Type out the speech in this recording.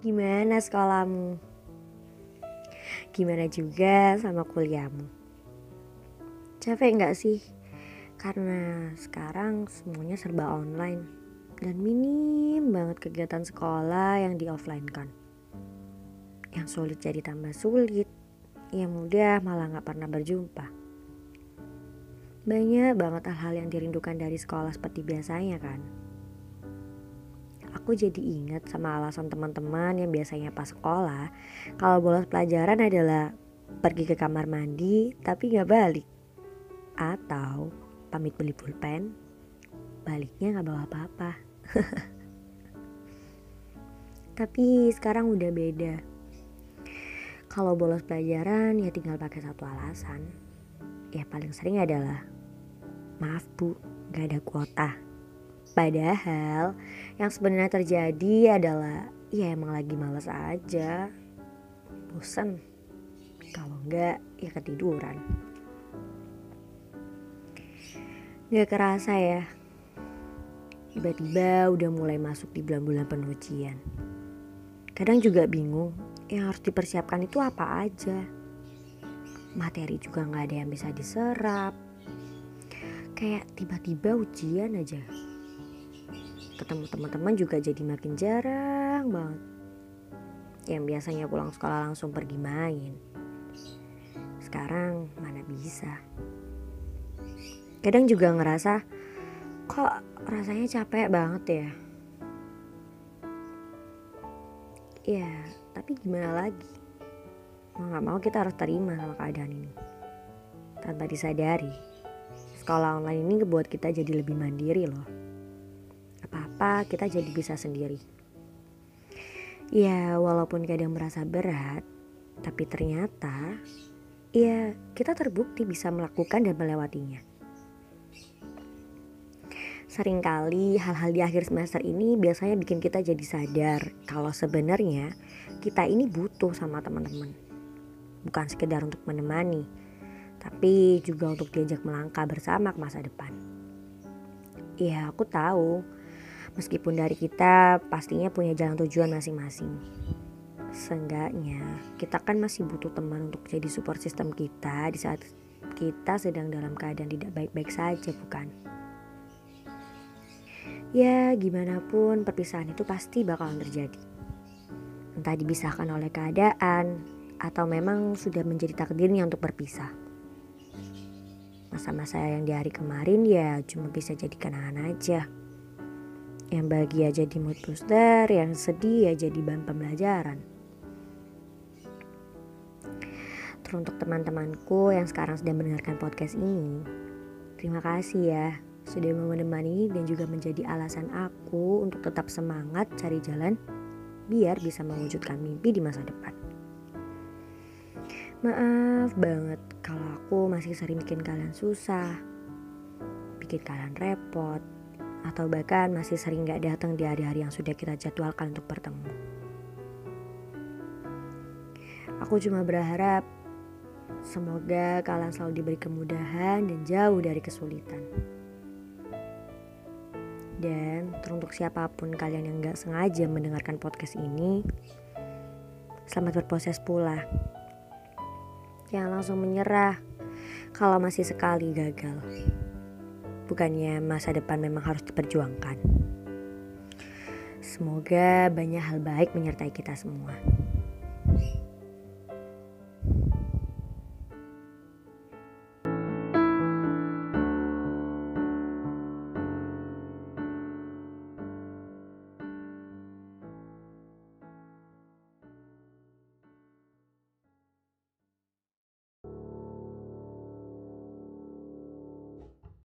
Gimana sekolahmu? Gimana juga sama kuliahmu? Capek nggak sih? Karena sekarang semuanya serba online dan minim banget kegiatan sekolah yang di offline kan. Yang sulit jadi tambah sulit, yang mudah malah nggak pernah berjumpa. Banyak banget hal-hal yang dirindukan dari sekolah seperti biasanya kan. Aku jadi ingat sama alasan teman-teman yang biasanya pas sekolah kalau bolos pelajaran adalah pergi ke kamar mandi tapi nggak balik. Atau pamit beli pulpen, baliknya nggak bawa apa-apa. tapi sekarang udah beda. Kalau bolos pelajaran ya tinggal pakai satu alasan ya paling sering adalah maaf bu gak ada kuota padahal yang sebenarnya terjadi adalah ya emang lagi males aja. Bosan kalau enggak ya ketiduran. Gak kerasa ya Tiba-tiba udah mulai masuk di bulan-bulan penujian Kadang juga bingung Yang harus dipersiapkan itu apa aja. Materi juga nggak ada yang bisa diserap. Kayak tiba-tiba ujian aja ketemu teman-teman juga jadi makin jarang banget. Yang biasanya pulang sekolah langsung pergi main. Sekarang mana bisa? Kadang juga ngerasa kok rasanya capek banget ya? Ya tapi gimana lagi? Mau nggak mau kita harus terima sama keadaan ini. Tanpa disadari sekolah online ini ngebuat kita jadi lebih mandiri loh apa-apa kita jadi bisa sendiri ya walaupun kadang merasa berat tapi ternyata ya kita terbukti bisa melakukan dan melewatinya Seringkali hal-hal di akhir semester ini biasanya bikin kita jadi sadar kalau sebenarnya kita ini butuh sama teman-teman bukan sekedar untuk menemani, tapi juga untuk diajak melangkah bersama ke masa depan. Iya, aku tahu. Meskipun dari kita pastinya punya jalan tujuan masing-masing. Seenggaknya kita kan masih butuh teman untuk jadi support system kita di saat kita sedang dalam keadaan tidak baik-baik saja, bukan? Ya, gimana pun perpisahan itu pasti bakalan terjadi. Entah dipisahkan oleh keadaan, atau memang sudah menjadi takdirnya untuk berpisah. Masa-masa yang di hari kemarin ya cuma bisa jadi kenangan aja. Yang bahagia jadi mood booster, yang sedih ya jadi bahan pembelajaran. Teruntuk teman-temanku yang sekarang sedang mendengarkan podcast ini, terima kasih ya sudah mau menemani dan juga menjadi alasan aku untuk tetap semangat cari jalan biar bisa mewujudkan mimpi di masa depan. Maaf banget kalau aku masih sering bikin kalian susah, bikin kalian repot, atau bahkan masih sering gak datang di hari-hari yang sudah kita jadwalkan untuk bertemu. Aku cuma berharap semoga kalian selalu diberi kemudahan dan jauh dari kesulitan. Dan teruntuk siapa pun kalian yang gak sengaja mendengarkan podcast ini, selamat berproses pula. Jangan langsung menyerah kalau masih sekali gagal. Bukannya masa depan memang harus diperjuangkan. Semoga banyak hal baik menyertai kita semua.